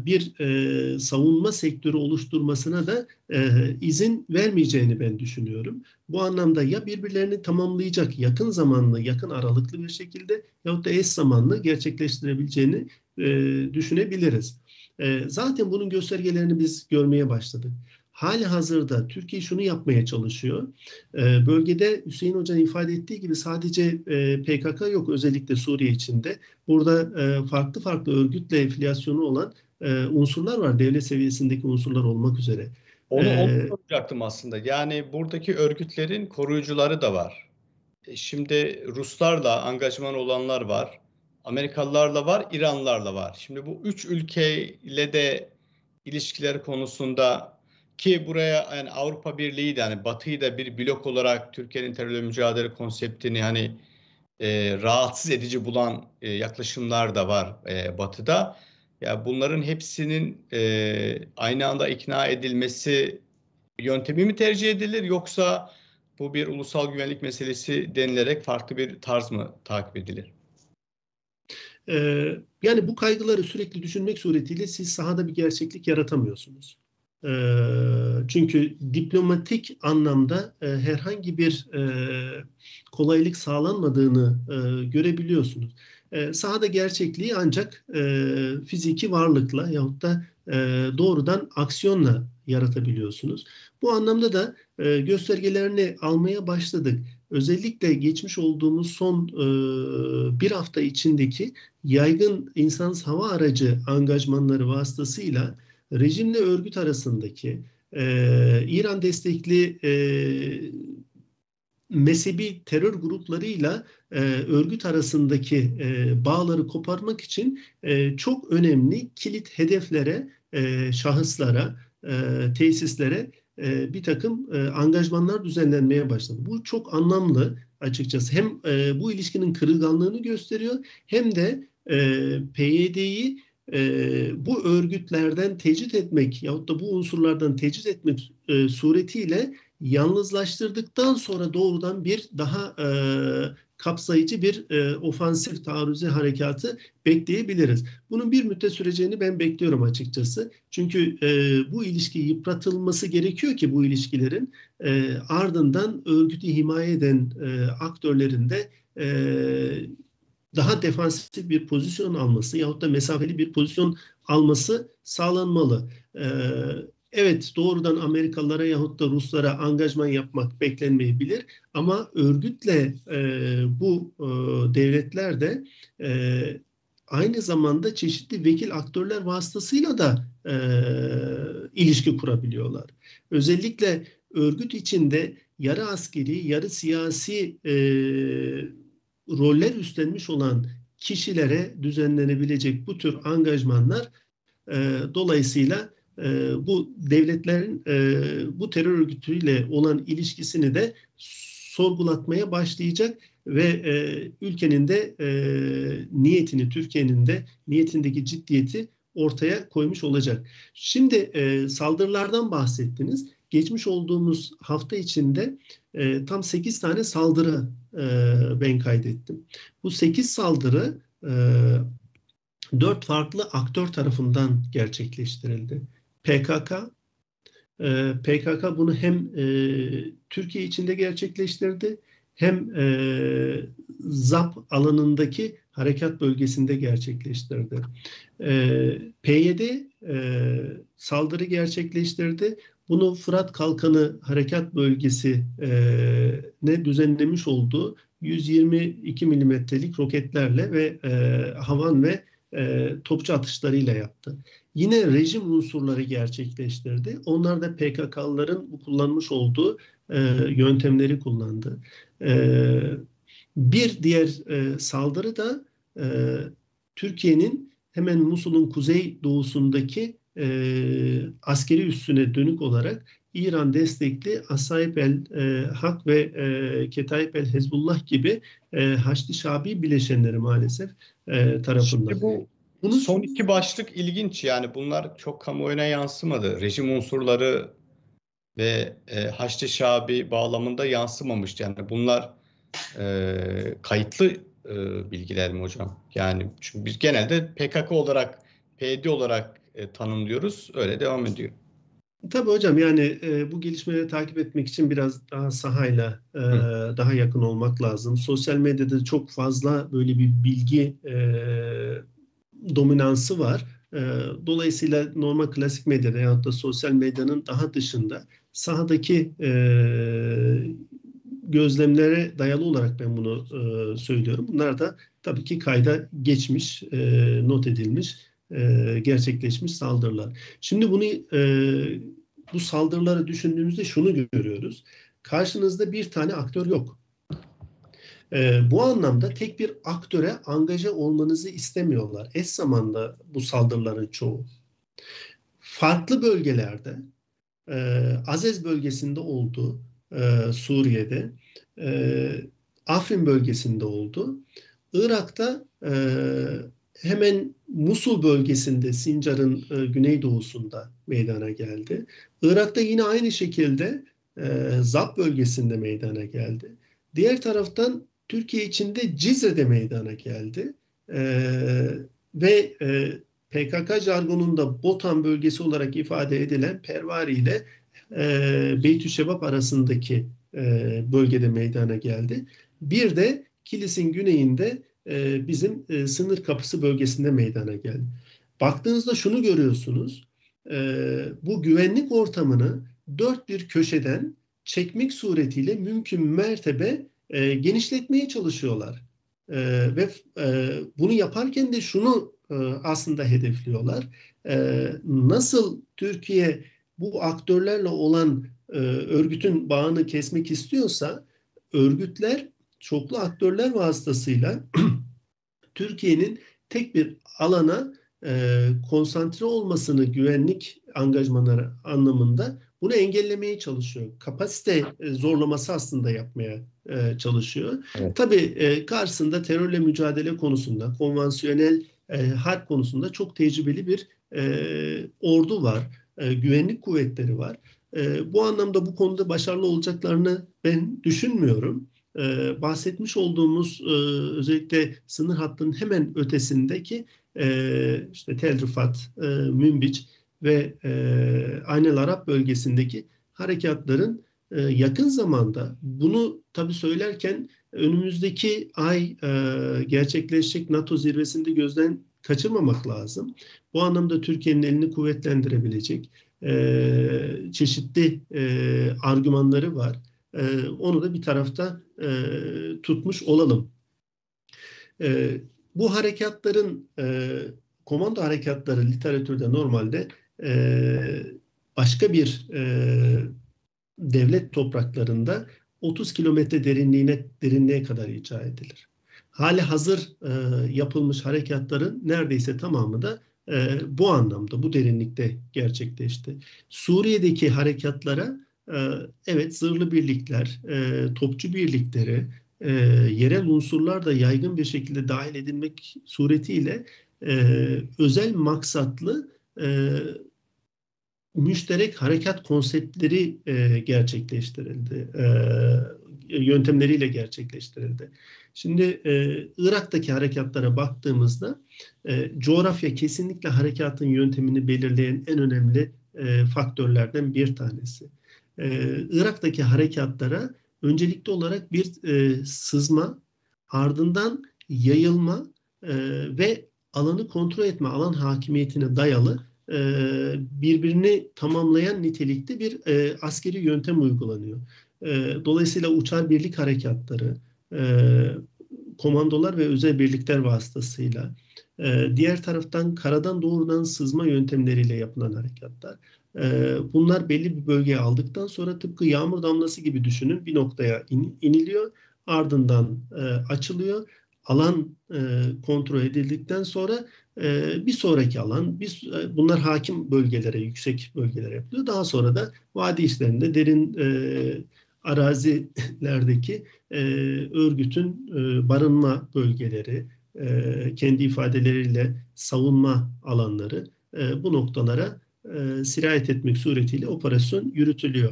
bir e, savunma sektörü oluşturmasına da e, izin vermeyeceğini ben düşünüyorum. Bu anlamda ya birbirlerini tamamlayacak yakın zamanlı, yakın aralıklı bir şekilde yahut da eş zamanlı gerçekleştirebileceğini e, düşünebiliriz. E, zaten bunun göstergelerini biz görmeye başladık. Hali hazırda Türkiye şunu yapmaya çalışıyor. E, bölgede Hüseyin Hoca'nın ifade ettiği gibi sadece e, PKK yok özellikle Suriye içinde. Burada e, farklı farklı örgütle afiliyasyonu olan e, unsurlar var. Devlet seviyesindeki unsurlar olmak üzere. Onu, ee, onu soracaktım aslında. Yani buradaki örgütlerin koruyucuları da var. Şimdi Ruslarla angajman olanlar var. Amerikalılarla var, İranlarla var. Şimdi bu üç ülkeyle de ilişkiler konusunda ki buraya yani Avrupa Birliği de hani Batı'yı da bir blok olarak Türkiye'nin terörle mücadele konseptini hani e, rahatsız edici bulan e, yaklaşımlar da var e, Batı'da. Ya bunların hepsinin e, aynı anda ikna edilmesi yöntemi mi tercih edilir yoksa bu bir ulusal güvenlik meselesi denilerek farklı bir tarz mı takip edilir? Ee, yani bu kaygıları sürekli düşünmek suretiyle siz sahada bir gerçeklik yaratamıyorsunuz. Çünkü diplomatik anlamda herhangi bir kolaylık sağlanmadığını görebiliyorsunuz. Sahada gerçekliği ancak fiziki varlıkla yahut da doğrudan aksiyonla yaratabiliyorsunuz. Bu anlamda da göstergelerini almaya başladık. Özellikle geçmiş olduğumuz son bir hafta içindeki yaygın insansız hava aracı angajmanları vasıtasıyla rejimle örgüt arasındaki e, İran destekli e, mezhebi terör gruplarıyla e, örgüt arasındaki e, bağları koparmak için e, çok önemli kilit hedeflere, e, şahıslara, e, tesislere e, bir takım e, angajmanlar düzenlenmeye başladı. Bu çok anlamlı açıkçası. Hem e, bu ilişkinin kırılganlığını gösteriyor hem de e, PYD'yi e, bu örgütlerden tecrit etmek yahut da bu unsurlardan tecrit etmek e, suretiyle yalnızlaştırdıktan sonra doğrudan bir daha e, kapsayıcı bir e, ofansif taarruzi harekatı bekleyebiliriz. Bunun bir müddet süreceğini ben bekliyorum açıkçası. Çünkü e, bu ilişki yıpratılması gerekiyor ki bu ilişkilerin e, ardından örgütü himaye eden e, aktörlerin de e, daha defansif bir pozisyon alması yahut da mesafeli bir pozisyon alması sağlanmalı. E, evet doğrudan Amerikalılara yahut da Ruslara angajman yapmak beklenmeyebilir ama örgütle e, bu e, devletler de e, aynı zamanda çeşitli vekil aktörler vasıtasıyla da e, ilişki kurabiliyorlar. Özellikle örgüt içinde yarı askeri, yarı siyasi e, roller üstlenmiş olan kişilere düzenlenebilecek bu tür angajmanlar e, dolayısıyla e, bu devletlerin e, bu terör örgütüyle olan ilişkisini de sorgulatmaya başlayacak ve e, ülkenin de e, niyetini, Türkiye'nin de niyetindeki ciddiyeti ortaya koymuş olacak. Şimdi e, saldırılardan bahsettiniz. Geçmiş olduğumuz hafta içinde e, tam 8 tane saldırı e, ben kaydettim. Bu 8 saldırı e, 4 farklı aktör tarafından gerçekleştirildi. PKK, e, PKK bunu hem e, Türkiye içinde gerçekleştirdi hem e, ZAP alanındaki harekat bölgesinde gerçekleştirdi. E, PYD e, saldırı gerçekleştirdi. Bunu Fırat Kalkanı Harekat Bölgesi ne düzenlemiş olduğu 122 milimetrelik roketlerle ve e, havan ve e, topçu atışlarıyla yaptı. Yine rejim unsurları gerçekleştirdi. Onlar da PKK'lıların bu kullanmış olduğu e, yöntemleri kullandı. E, bir diğer e, saldırı da e, Türkiye'nin hemen Musul'un kuzey doğusundaki e, askeri üssüne dönük olarak İran destekli Asayip el e, Hak ve e, Ketayip el Hezbollah gibi e, Haçlı Şabi bileşenleri maalesef e, tarafından. Şimdi bu bunun son iki başlık ilginç yani bunlar çok kamuoyuna yansımadı. Rejim unsurları ve e, Haçlı Şabi bağlamında yansımamış. Yani bunlar e, kayıtlı e, bilgiler mi hocam? Yani çünkü biz genelde PKK olarak, PYD olarak e, tanımlıyoruz. Öyle devam ediyor. Tabii hocam yani e, bu gelişmeleri takip etmek için biraz daha sahayla e, daha yakın olmak lazım. Sosyal medyada çok fazla böyle bir bilgi e, dominansı var. E, dolayısıyla normal klasik medyada ya da sosyal medyanın daha dışında sahadaki e, gözlemlere dayalı olarak ben bunu e, söylüyorum. Bunlar da tabii ki kayda geçmiş, e, not edilmiş, e, gerçekleşmiş saldırılar. Şimdi bunu e, bu saldırıları düşündüğümüzde şunu görüyoruz. Karşınızda bir tane aktör yok. E, bu anlamda tek bir aktöre angaja olmanızı istemiyorlar. Eş zamanda bu saldırıların çoğu. Farklı bölgelerde, e, Azez bölgesinde oldu, e, Suriye'de, e, Afrin bölgesinde oldu. Irak'ta e, hemen Musul bölgesinde Sincar'ın e, güneydoğusunda meydana geldi. Irak'ta yine aynı şekilde e, Zap bölgesinde meydana geldi. Diğer taraftan Türkiye içinde Cizre'de meydana geldi. E, ve e, PKK jargonunda Botan bölgesi olarak ifade edilen Pervari ile e, Beytüşşebap arasındaki e, bölgede meydana geldi. Bir de Kilis'in güneyinde e, bizim e, sınır kapısı bölgesinde meydana geldi. Baktığınızda şunu görüyorsunuz. E, bu güvenlik ortamını dört bir köşeden çekmek suretiyle mümkün mertebe genişletmeye çalışıyorlar. Ve bunu yaparken de şunu aslında hedefliyorlar. Nasıl Türkiye bu aktörlerle olan örgütün bağını kesmek istiyorsa örgütler çoklu aktörler vasıtasıyla Türkiye'nin tek bir alana e, konsantre olmasını güvenlik angajmanları anlamında bunu engellemeye çalışıyor. Kapasite e, zorlaması aslında yapmaya e, çalışıyor. Evet. Tabii e, karşısında terörle mücadele konusunda, konvansiyonel e, harp konusunda çok tecrübeli bir e, ordu var, e, güvenlik kuvvetleri var. E, bu anlamda bu konuda başarılı olacaklarını ben düşünmüyorum e, bahsetmiş olduğumuz e, özellikle sınır hattının hemen ötesindeki e, işte Tel Rifat, e, Münbiç ve e, Aynel Arap bölgesindeki harekatların e, yakın zamanda bunu tabii söylerken önümüzdeki ay e, gerçekleşecek NATO zirvesinde gözden kaçırmamak lazım. Bu anlamda Türkiye'nin elini kuvvetlendirebilecek e, çeşitli e, argümanları var. E, onu da bir tarafta e, tutmuş olalım. E, bu harekatların e, komando harekatları literatürde normalde e, başka bir e, devlet topraklarında 30 kilometre derinliğine derinliğe kadar icra edilir. Hali hazır e, yapılmış harekatların neredeyse tamamı da e, bu anlamda, bu derinlikte gerçekleşti. Suriye'deki harekatlara evet zırhlı birlikler, e, topçu birlikleri, e, yerel unsurlar da yaygın bir şekilde dahil edilmek suretiyle e, özel maksatlı müşterek harekat konseptleri gerçekleştirildi. Yöntemleriyle gerçekleştirildi. Şimdi e, Irak'taki harekatlara baktığımızda e, coğrafya kesinlikle harekatın yöntemini belirleyen en önemli e, faktörlerden bir tanesi. E, Irak'taki harekatlara öncelikli olarak bir e, sızma, ardından yayılma e, ve alanı kontrol etme, alan hakimiyetine dayalı e, birbirini tamamlayan nitelikte bir e, askeri yöntem uygulanıyor. E, dolayısıyla uçar birlik harekatları, e, komandolar ve özel birlikler vasıtasıyla, e, diğer taraftan karadan doğrudan sızma yöntemleriyle yapılan harekatlar. E, bunlar belli bir bölgeye aldıktan sonra tıpkı yağmur damlası gibi düşünün bir noktaya in, iniliyor, ardından e, açılıyor. Alan e, kontrol edildikten sonra e, bir sonraki alan, bir, e, bunlar hakim bölgelere, yüksek bölgelere yapılıyor. Daha sonra da vadi işlerinde derin e, arazilerdeki e, örgütün e, barınma bölgeleri, e, kendi ifadeleriyle savunma alanları e, bu noktalara e, sirayet etmek suretiyle operasyon yürütülüyor.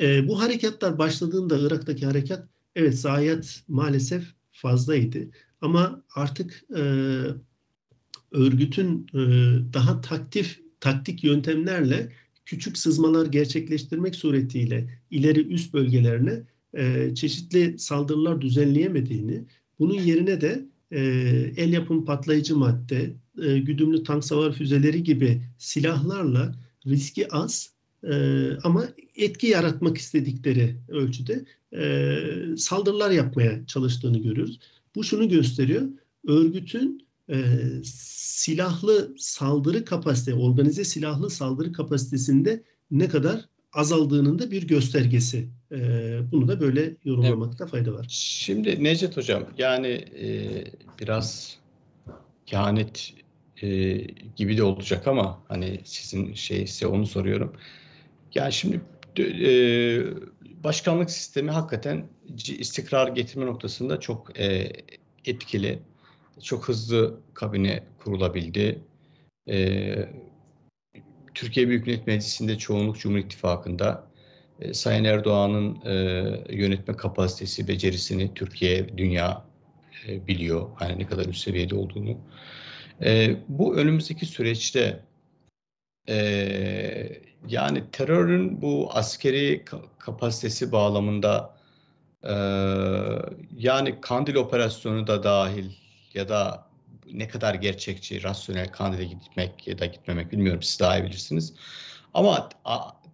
E, bu harekatlar başladığında Irak'taki harekat evet zayiat maalesef fazlaydı ama artık e, örgütün e, daha taktif taktik yöntemlerle küçük sızmalar gerçekleştirmek suretiyle ileri üst bölgelerine e, çeşitli saldırılar düzenleyemediğini, bunun yerine de e, el yapım patlayıcı madde, e, güdümlü tank savar füzeleri gibi silahlarla riski az e, ama etki yaratmak istedikleri ölçüde e, saldırılar yapmaya çalıştığını görüyoruz. Bu şunu gösteriyor, örgütün e, silahlı saldırı kapasite, organize silahlı saldırı kapasitesinde ne kadar azaldığının da bir göstergesi. E, bunu da böyle yorumlamakta evet. fayda var. Şimdi Necdet Hocam yani e, biraz kehanet e, gibi de olacak ama hani sizin şeyse onu soruyorum. Yani şimdi e, başkanlık sistemi hakikaten istikrar getirme noktasında çok e, etkili çok hızlı kabine kurulabildi. Ee, Türkiye Büyük Millet Meclisi'nde çoğunluk Cumhur İttifakı'nda e, Sayın Erdoğan'ın e, yönetme kapasitesi, becerisini Türkiye, dünya e, biliyor. Hani ne kadar üst seviyede olduğunu. E, bu önümüzdeki süreçte e, yani terörün bu askeri kapasitesi bağlamında e, yani Kandil operasyonu da dahil ya da ne kadar gerçekçi, rasyonel Kandil'e gitmek ya da gitmemek bilmiyorum siz daha iyi bilirsiniz. Ama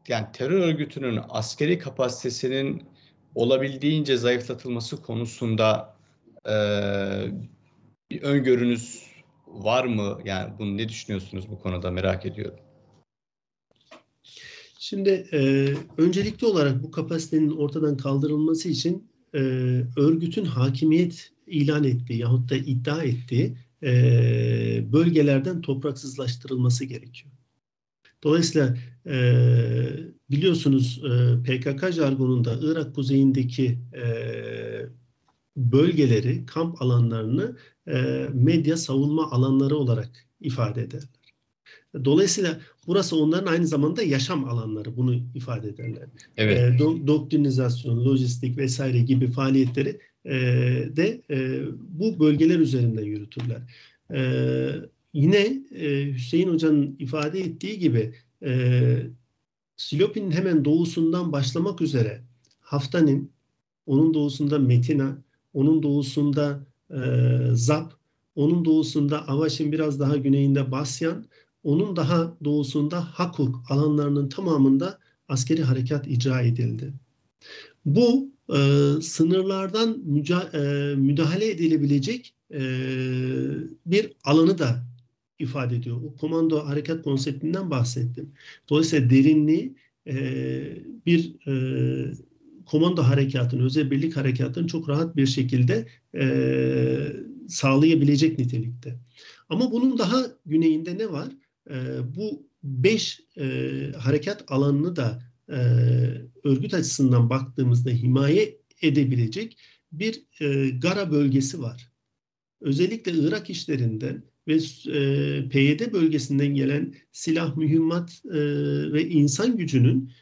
yani terör örgütünün askeri kapasitesinin olabildiğince zayıflatılması konusunda bir öngörünüz var mı? Yani bunu ne düşünüyorsunuz bu konuda merak ediyorum. Şimdi e, öncelikli olarak bu kapasitenin ortadan kaldırılması için e, örgütün hakimiyet ilan ettiği yahut da iddia ettiği e, bölgelerden topraksızlaştırılması gerekiyor. Dolayısıyla e, biliyorsunuz e, PKK jargonunda Irak kuzeyindeki e, bölgeleri, kamp alanlarını e, medya savunma alanları olarak ifade ederler. Dolayısıyla burası onların aynı zamanda yaşam alanları bunu ifade ederler. Evet. E, do, doktrinizasyon, lojistik vesaire gibi faaliyetleri e, de e, bu bölgeler üzerinde yürütürler. E, yine e, Hüseyin Hoca'nın ifade ettiği gibi e, Silopi'nin hemen doğusundan başlamak üzere Haftanin, onun doğusunda Metina, onun doğusunda e, Zap, onun doğusunda Avaş'ın biraz daha güneyinde Basyan, onun daha doğusunda Hakuk alanlarının tamamında askeri harekat icra edildi. Bu e, sınırlardan müca, e, müdahale edilebilecek e, bir alanı da ifade ediyor. O komando harekat konseptinden bahsettim. Dolayısıyla derinliği e, bir e, komando harekatını, özel birlik harekatını çok rahat bir şekilde e, sağlayabilecek nitelikte. Ama bunun daha güneyinde ne var? E, bu beş e, harekat alanını da e, örgüt açısından baktığımızda himaye edebilecek bir e, Gara bölgesi var. Özellikle Irak işlerinden ve e, PYD bölgesinden gelen silah, mühimmat e, ve insan gücünün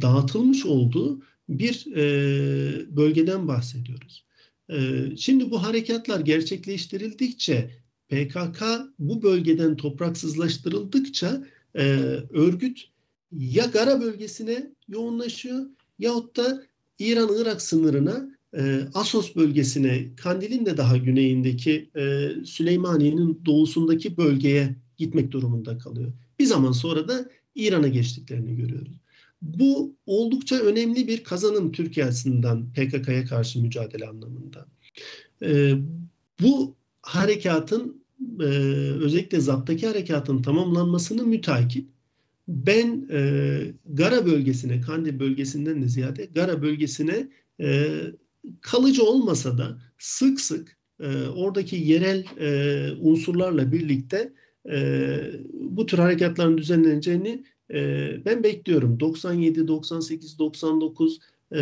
dağıtılmış olduğu bir e, bölgeden bahsediyoruz. E, şimdi bu harekatlar gerçekleştirildikçe PKK bu bölgeden topraksızlaştırıldıkça e, örgüt ya Gara bölgesine yoğunlaşıyor yahut da İran-Irak sınırına e, Asos bölgesine, Kandil'in de daha güneyindeki e, Süleymaniye'nin doğusundaki bölgeye gitmek durumunda kalıyor. Bir zaman sonra da İran'a geçtiklerini görüyoruz. Bu oldukça önemli bir kazanım Türkiye açısından PKK'ya karşı mücadele anlamında. E, bu harekatın e, özellikle zaptaki harekatın tamamlanmasını mütakip ben e, Gara bölgesine, Kandil bölgesinden de ziyade Gara bölgesine e, kalıcı olmasa da sık sık e, oradaki yerel e, unsurlarla birlikte e, bu tür harekatların düzenleneceğini e, ben bekliyorum. 97, 98, 99 e,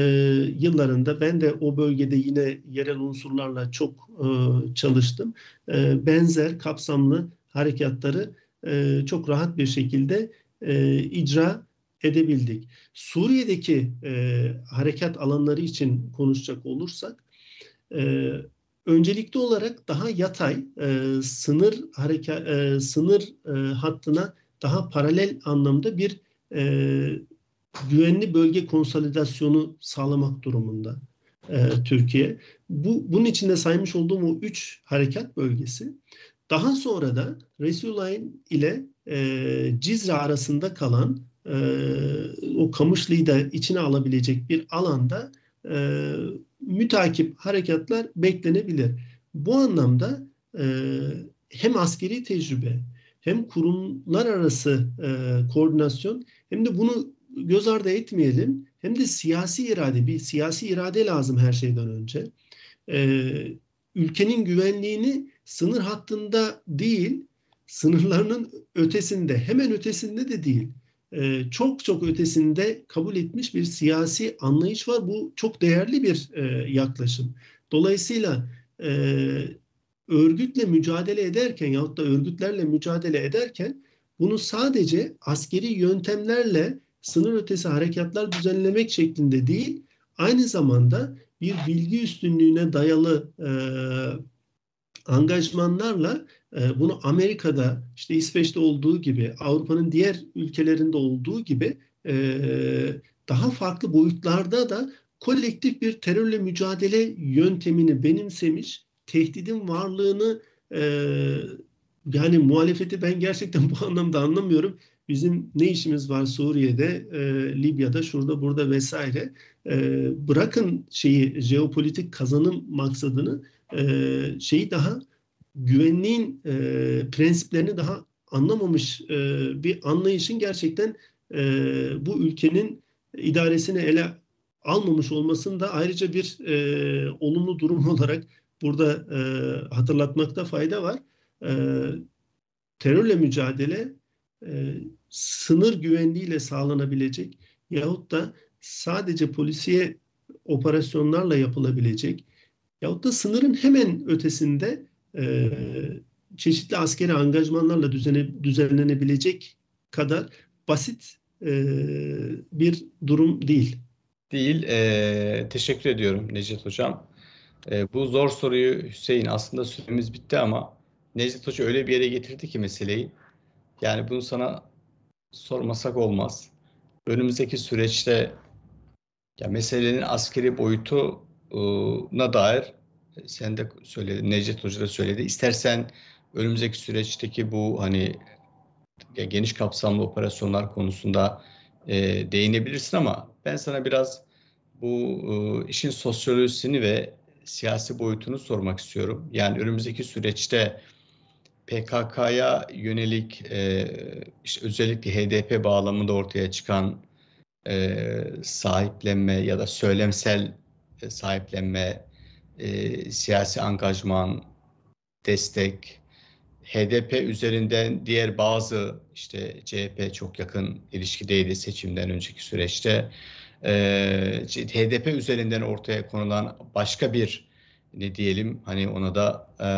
yıllarında ben de o bölgede yine yerel unsurlarla çok e, çalıştım. E, benzer kapsamlı harekatları e, çok rahat bir şekilde e, icra edebildik. Suriye'deki e, harekat alanları için konuşacak olursak e, öncelikli olarak daha yatay e, sınır harekat e, sınır e, hattına daha paralel anlamda bir e, güvenli bölge konsolidasyonu sağlamak durumunda e, Türkiye. Bu bunun içinde saymış olduğum o üç harekat bölgesi. Daha sonra da Resulayn ile e, Cizre arasında kalan e, o Kamışlı'yı da içine alabilecek bir alanda e, mütakip harekatlar beklenebilir. Bu anlamda e, hem askeri tecrübe hem kurumlar arası e, koordinasyon hem de bunu göz ardı etmeyelim hem de siyasi irade bir siyasi irade lazım her şeyden önce. E, ülkenin güvenliğini sınır hattında değil sınırlarının ötesinde hemen ötesinde de değil e, çok çok ötesinde kabul etmiş bir siyasi anlayış var. Bu çok değerli bir e, yaklaşım. Dolayısıyla e, örgütle mücadele ederken yahut da örgütlerle mücadele ederken bunu sadece askeri yöntemlerle sınır ötesi harekatlar düzenlemek şeklinde değil, aynı zamanda bir bilgi üstünlüğüne dayalı e, angajmanlarla e, bunu Amerika'da, işte İsveç'te olduğu gibi, Avrupa'nın diğer ülkelerinde olduğu gibi e, daha farklı boyutlarda da kolektif bir terörle mücadele yöntemini benimsemiş, tehdidin varlığını e, yani muhalefeti ben gerçekten bu anlamda anlamıyorum. Bizim ne işimiz var Suriye'de, e, Libya'da, şurada, burada vesaire. E, bırakın şeyi jeopolitik kazanım maksadını e, şeyi daha güvenliğin e, prensiplerini daha anlamamış e, bir anlayışın gerçekten e, bu ülkenin idaresini ele almamış olmasını da ayrıca bir e, olumlu durum olarak burada e, hatırlatmakta fayda var. E, terörle mücadele e, sınır güvenliğiyle sağlanabilecek yahut da sadece polisiye operasyonlarla yapılabilecek yahut da sınırın hemen ötesinde e, çeşitli askeri angajmanlarla düzene, düzenlenebilecek kadar basit e, bir durum değil. Değil. E, teşekkür ediyorum Necdet Hocam. E, bu zor soruyu Hüseyin aslında süremiz bitti ama Necdet Hoca öyle bir yere getirdi ki meseleyi. Yani bunu sana sormasak olmaz. önümüzdeki süreçte ya meselenin askeri boyutuna dair sen de söyledin, Necdet Hoca da söyledi. İstersen önümüzdeki süreçteki bu hani ya geniş kapsamlı operasyonlar konusunda e, değinebilirsin ama ben sana biraz bu e, işin sosyolojisini ve siyasi boyutunu sormak istiyorum. Yani önümüzdeki süreçte PKK'ya yönelik e, işte özellikle HDP bağlamında ortaya çıkan e, sahiplenme ya da söylemsel e, sahiplenme, e, siyasi angajman, destek, HDP üzerinden diğer bazı işte CHP çok yakın ilişkideydi seçimden önceki süreçte. Ee, HDP üzerinden ortaya konulan başka bir ne diyelim hani ona da e,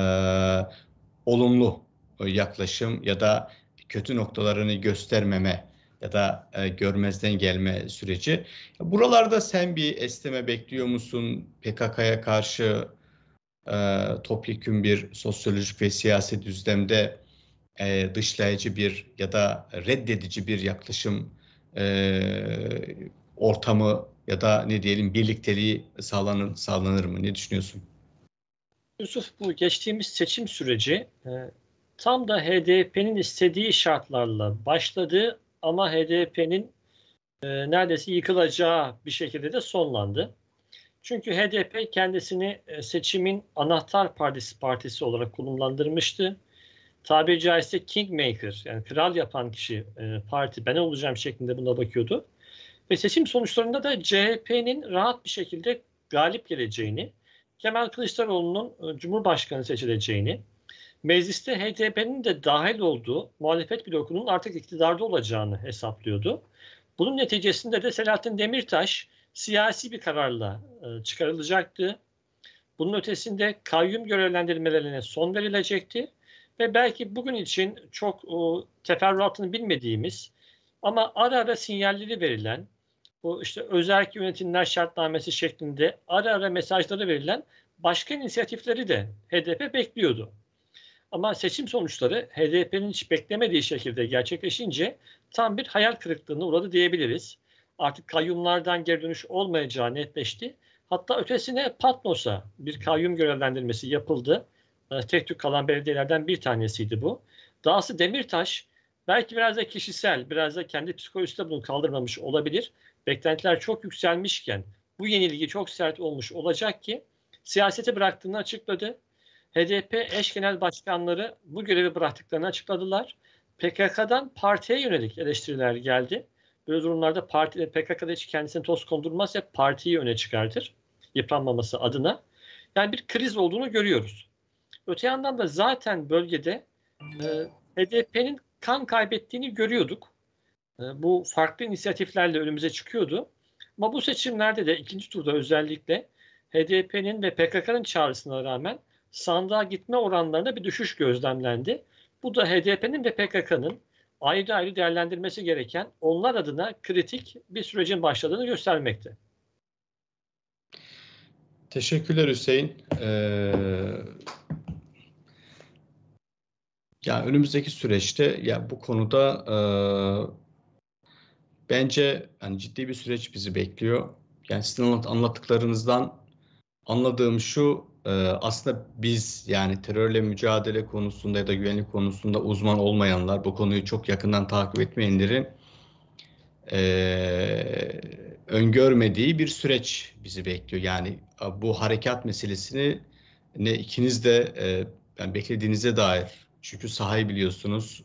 olumlu yaklaşım ya da kötü noktalarını göstermeme ya da e, görmezden gelme süreci. Buralarda sen bir esneme bekliyor musun? PKK'ya karşı e, topyekün bir sosyolojik ve siyasi düzlemde e, dışlayıcı bir ya da reddedici bir yaklaşım e, ortamı ya da ne diyelim birlikteliği sağlanır, sağlanır mı? Ne düşünüyorsun? Yusuf bu geçtiğimiz seçim süreci e, tam da HDP'nin istediği şartlarla başladı ama HDP'nin e, neredeyse yıkılacağı bir şekilde de sonlandı. Çünkü HDP kendisini e, seçimin anahtar partisi partisi olarak konumlandırmıştı. Tabiri caizse kingmaker yani kral yapan kişi parti ben olacağım şeklinde buna bakıyordu. Ve seçim sonuçlarında da CHP'nin rahat bir şekilde galip geleceğini, Kemal Kılıçdaroğlu'nun e, Cumhurbaşkanı seçileceğini, mecliste HDP'nin de dahil olduğu muhalefet blokunun artık iktidarda olacağını hesaplıyordu. Bunun neticesinde de Selahattin Demirtaş siyasi bir kararla e, çıkarılacaktı. Bunun ötesinde kayyum görevlendirmelerine son verilecekti ve belki bugün için çok o, teferruatını bilmediğimiz ama ara ara sinyalleri verilen bu işte özel yönetimler şartnamesi şeklinde ara ara mesajları verilen başka inisiyatifleri de HDP bekliyordu. Ama seçim sonuçları HDP'nin hiç beklemediği şekilde gerçekleşince tam bir hayal kırıklığına uğradı diyebiliriz. Artık kayyumlardan geri dönüş olmayacağı netleşti. Hatta ötesine Patmos'a bir kayyum görevlendirmesi yapıldı. Ee, tek tük kalan belediyelerden bir tanesiydi bu. Dahası Demirtaş belki biraz da kişisel, biraz da kendi psikolojisinde bunu kaldırmamış olabilir. Beklentiler çok yükselmişken bu yenilgi çok sert olmuş olacak ki siyaseti bıraktığını açıkladı. HDP eş genel başkanları bu görevi bıraktıklarını açıkladılar. PKK'dan partiye yönelik eleştiriler geldi. Böyle durumlarda parti, PKK'da hiç kendisini toz kondurmaz hep partiyi öne çıkartır. Yıpranmaması adına. Yani bir kriz olduğunu görüyoruz. Öte yandan da zaten bölgede e, HDP'nin kan kaybettiğini görüyorduk. E, bu farklı inisiyatiflerle önümüze çıkıyordu. Ama bu seçimlerde de ikinci turda özellikle HDP'nin ve PKK'nın çağrısına rağmen sandığa gitme oranlarında bir düşüş gözlemlendi. Bu da HDP'nin ve PKK'nın ayrı ayrı değerlendirmesi gereken onlar adına kritik bir sürecin başladığını göstermekte. Teşekkürler Hüseyin. Ee, yani önümüzdeki süreçte ya bu konuda e, bence yani ciddi bir süreç bizi bekliyor. Yani sizin anlattıklarınızdan anladığım şu e, aslında biz yani terörle mücadele konusunda ya da güvenlik konusunda uzman olmayanlar bu konuyu çok yakından takip etmeyenlerin e, öngörmediği bir süreç bizi bekliyor. Yani bu harekat meselesini ne ikiniz de e, yani beklediğinize dair çünkü sahayı biliyorsunuz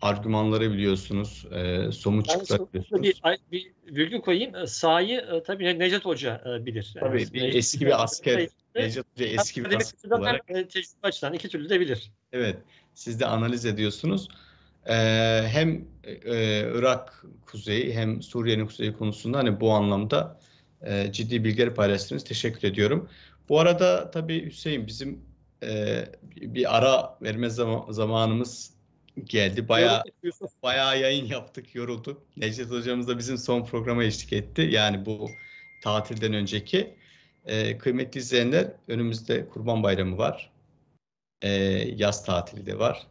argümanları biliyorsunuz, e, somut çıktılar biliyorsunuz. Bir, bir virgül koyayım. E, sahayı e, tabii Necdet Hoca e, bilir. Tabii yani, bir eski bir asker. Necdet Hoca eski bir asker olarak. Hem tecrübe açıdan iki türlü de bilir. Evet. Siz de analiz ediyorsunuz. Ee, hem e, Irak kuzeyi hem Suriye'nin kuzeyi konusunda hani bu anlamda e, ciddi bilgiler paylaştınız. Teşekkür ediyorum. Bu arada tabii Hüseyin bizim e, bir ara verme zam zamanımız geldi. Bayağı bayağı yayın yaptık, yorulduk. Necdet hocamız da bizim son programa eşlik etti. Yani bu tatilden önceki. Ee, kıymetli izleyenler, önümüzde Kurban Bayramı var. Ee, yaz tatili de var.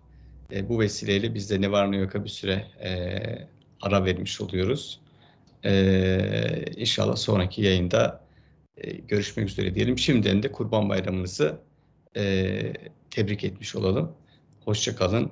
Ee, bu vesileyle biz de ne var ne yoka bir süre e, ara vermiş oluyoruz. E, inşallah sonraki yayında e, görüşmek üzere diyelim. Şimdiden de Kurban Bayramınızı e, tebrik etmiş olalım. Hoşçakalın.